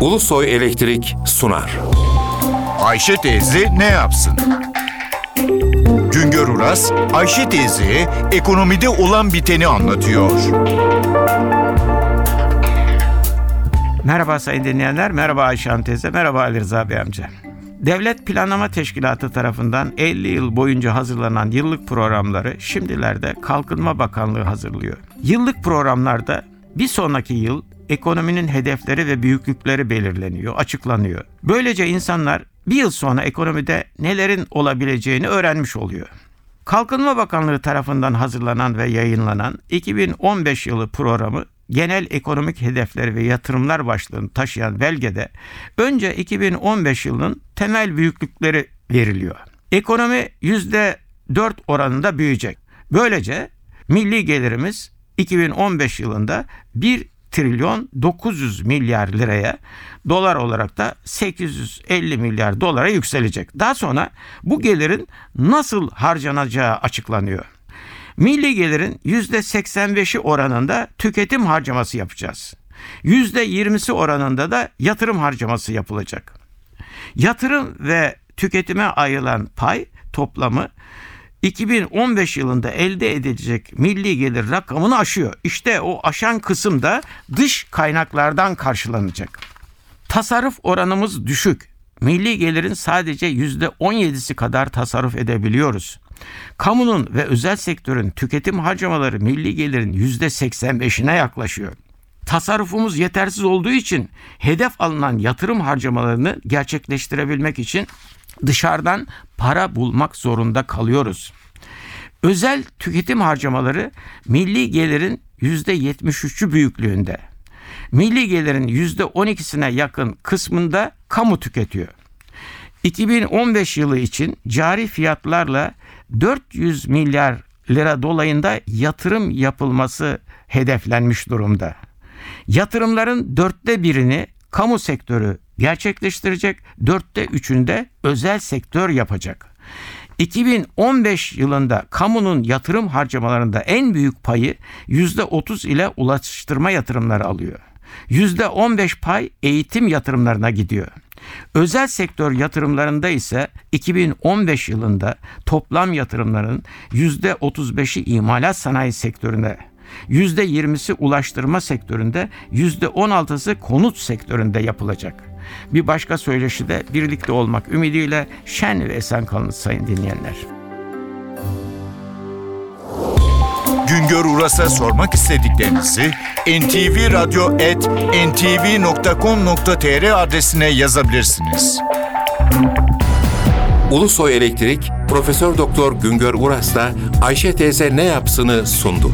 Ulusoy Elektrik sunar. Ayşe teyze ne yapsın? Güngör Uras, Ayşe teyze ekonomide olan biteni anlatıyor. Merhaba sayın dinleyenler, merhaba Ayşe Hanım teyze, merhaba Ali Rıza Bey amca. Devlet Planlama Teşkilatı tarafından 50 yıl boyunca hazırlanan yıllık programları şimdilerde Kalkınma Bakanlığı hazırlıyor. Yıllık programlarda bir sonraki yıl ekonominin hedefleri ve büyüklükleri belirleniyor, açıklanıyor. Böylece insanlar bir yıl sonra ekonomide nelerin olabileceğini öğrenmiş oluyor. Kalkınma Bakanlığı tarafından hazırlanan ve yayınlanan 2015 yılı programı genel ekonomik hedefleri ve yatırımlar başlığını taşıyan belgede önce 2015 yılının temel büyüklükleri veriliyor. Ekonomi %4 oranında büyüyecek. Böylece milli gelirimiz 2015 yılında 1 trilyon 900 milyar liraya dolar olarak da 850 milyar dolara yükselecek. Daha sonra bu gelirin nasıl harcanacağı açıklanıyor. Milli gelirin %85'i oranında tüketim harcaması yapacağız. %20'si oranında da yatırım harcaması yapılacak. Yatırım ve tüketime ayrılan pay toplamı 2015 yılında elde edilecek milli gelir rakamını aşıyor. İşte o aşan kısım da dış kaynaklardan karşılanacak. Tasarruf oranımız düşük. Milli gelirin sadece %17'si kadar tasarruf edebiliyoruz. Kamunun ve özel sektörün tüketim harcamaları milli gelirin %85'ine yaklaşıyor. Tasarrufumuz yetersiz olduğu için hedef alınan yatırım harcamalarını gerçekleştirebilmek için dışarıdan para bulmak zorunda kalıyoruz. Özel tüketim harcamaları milli gelirin %73'ü büyüklüğünde. Milli gelirin %12'sine yakın kısmında kamu tüketiyor. 2015 yılı için cari fiyatlarla 400 milyar lira dolayında yatırım yapılması hedeflenmiş durumda. Yatırımların dörtte birini kamu sektörü gerçekleştirecek, dörtte üçünde özel sektör yapacak. 2015 yılında kamunun yatırım harcamalarında en büyük payı %30 ile ulaştırma yatırımları alıyor. %15 pay eğitim yatırımlarına gidiyor. Özel sektör yatırımlarında ise 2015 yılında toplam yatırımların %35'i imalat sanayi sektörüne, %20'si ulaştırma sektöründe, %16'sı konut sektöründe yapılacak. Bir başka söyleşi de birlikte olmak ümidiyle şen ve esen kalın sayın dinleyenler. Güngör Uras'a sormak istediklerinizi ntvradio.ntv.com.tr adresine yazabilirsiniz. Ulusoy Elektrik Profesör Doktor Güngör Uras'la Ayşe teyze ne yapsını sundu.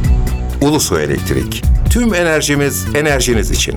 Ulusoy Elektrik. Tüm enerjimiz enerjiniz için.